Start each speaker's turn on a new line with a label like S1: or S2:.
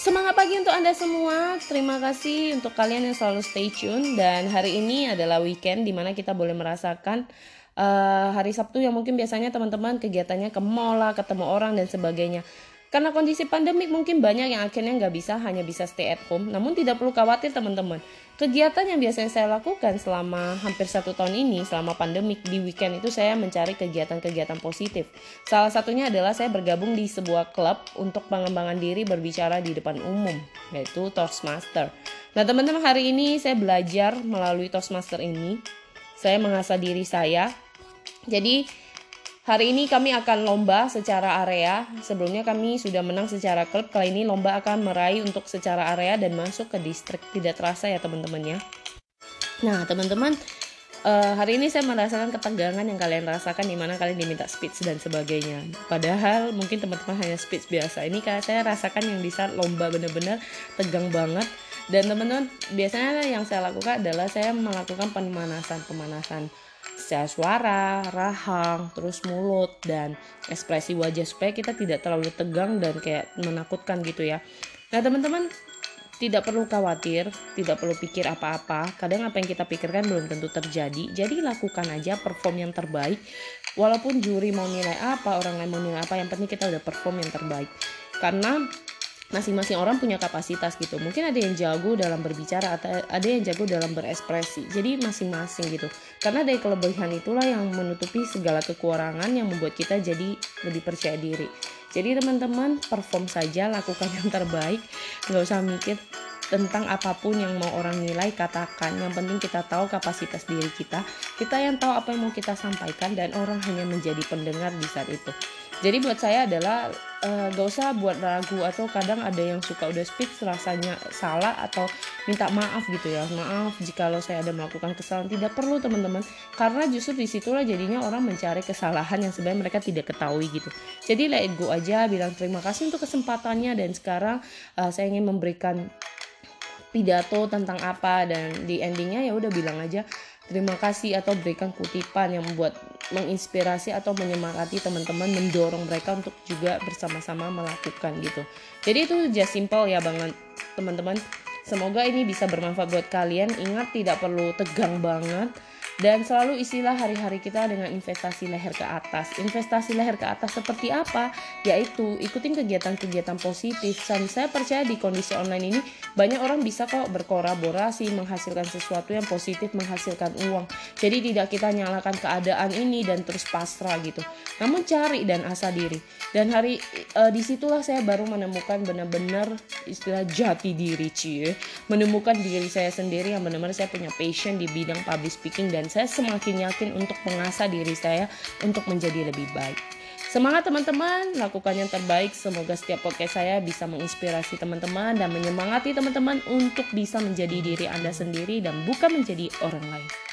S1: Semangat pagi untuk Anda semua. Terima kasih untuk kalian yang selalu stay tune dan hari ini adalah weekend di mana kita boleh merasakan uh, hari Sabtu yang mungkin biasanya teman-teman kegiatannya ke mall ketemu orang dan sebagainya. Karena kondisi pandemik mungkin banyak yang akhirnya nggak bisa hanya bisa stay at home. Namun tidak perlu khawatir teman-teman. Kegiatan yang biasanya saya lakukan selama hampir satu tahun ini selama pandemik di weekend itu saya mencari kegiatan-kegiatan positif. Salah satunya adalah saya bergabung di sebuah klub untuk pengembangan diri berbicara di depan umum yaitu Toastmaster. Nah teman-teman hari ini saya belajar melalui Toastmaster ini. Saya mengasah diri saya. Jadi Hari ini kami akan lomba secara area. Sebelumnya kami sudah menang secara klub. Kali ini lomba akan meraih untuk secara area dan masuk ke distrik. Tidak terasa ya teman-teman ya. Nah teman-teman, uh, hari ini saya merasakan ketegangan yang kalian rasakan di mana kalian diminta speech dan sebagainya. Padahal mungkin teman-teman hanya speech biasa. Ini saya rasakan yang di saat lomba benar-benar tegang banget. Dan teman-teman biasanya yang saya lakukan adalah saya melakukan pemanasan pemanasan secara suara, rahang, terus mulut dan ekspresi wajah supaya kita tidak terlalu tegang dan kayak menakutkan gitu ya. Nah, teman-teman tidak perlu khawatir, tidak perlu pikir apa-apa. Kadang apa yang kita pikirkan belum tentu terjadi. Jadi lakukan aja perform yang terbaik. Walaupun juri mau nilai apa, orang lain mau nilai apa, yang penting kita udah perform yang terbaik. Karena masing-masing orang punya kapasitas gitu. Mungkin ada yang jago dalam berbicara atau ada yang jago dalam berekspresi. Jadi masing-masing gitu. Karena dari kelebihan itulah yang menutupi segala kekurangan yang membuat kita jadi lebih percaya diri. Jadi teman-teman perform saja lakukan yang terbaik. Nggak usah mikir tentang apa pun yang mau orang nilai katakan. Yang penting kita tahu kapasitas diri kita. Kita yang tahu apa yang mau kita sampaikan dan orang hanya menjadi pendengar di saat itu jadi buat saya adalah uh, gak usah buat ragu atau kadang ada yang suka udah speak rasanya salah atau minta maaf gitu ya. Maaf jika lo saya ada melakukan kesalahan. Tidak perlu teman-teman. Karena justru di situlah jadinya orang mencari kesalahan yang sebenarnya mereka tidak ketahui gitu. Jadi let it go aja bilang terima kasih untuk kesempatannya. Dan sekarang uh, saya ingin memberikan pidato tentang apa dan di endingnya ya udah bilang aja terima kasih atau berikan kutipan yang membuat menginspirasi atau menyemangati teman-teman mendorong mereka untuk juga bersama-sama melakukan gitu. Jadi itu just simple ya banget teman-teman. Semoga ini bisa bermanfaat buat kalian. Ingat tidak perlu tegang banget dan selalu istilah hari-hari kita dengan investasi leher ke atas. Investasi leher ke atas seperti apa? Yaitu ikutin kegiatan-kegiatan positif. Dan saya percaya di kondisi online ini banyak orang bisa kok berkolaborasi, menghasilkan sesuatu yang positif, menghasilkan uang. Jadi tidak kita nyalakan keadaan ini dan terus pasrah gitu. Namun cari dan asa diri. Dan hari e, di situlah saya baru menemukan benar-benar istilah jati diri cie. Menemukan diri saya sendiri yang benar-benar saya punya passion di bidang public speaking dan saya semakin yakin untuk mengasah diri saya untuk menjadi lebih baik. Semangat teman-teman, lakukan yang terbaik. Semoga setiap podcast saya bisa menginspirasi teman-teman dan menyemangati teman-teman untuk bisa menjadi diri Anda sendiri dan bukan menjadi orang lain.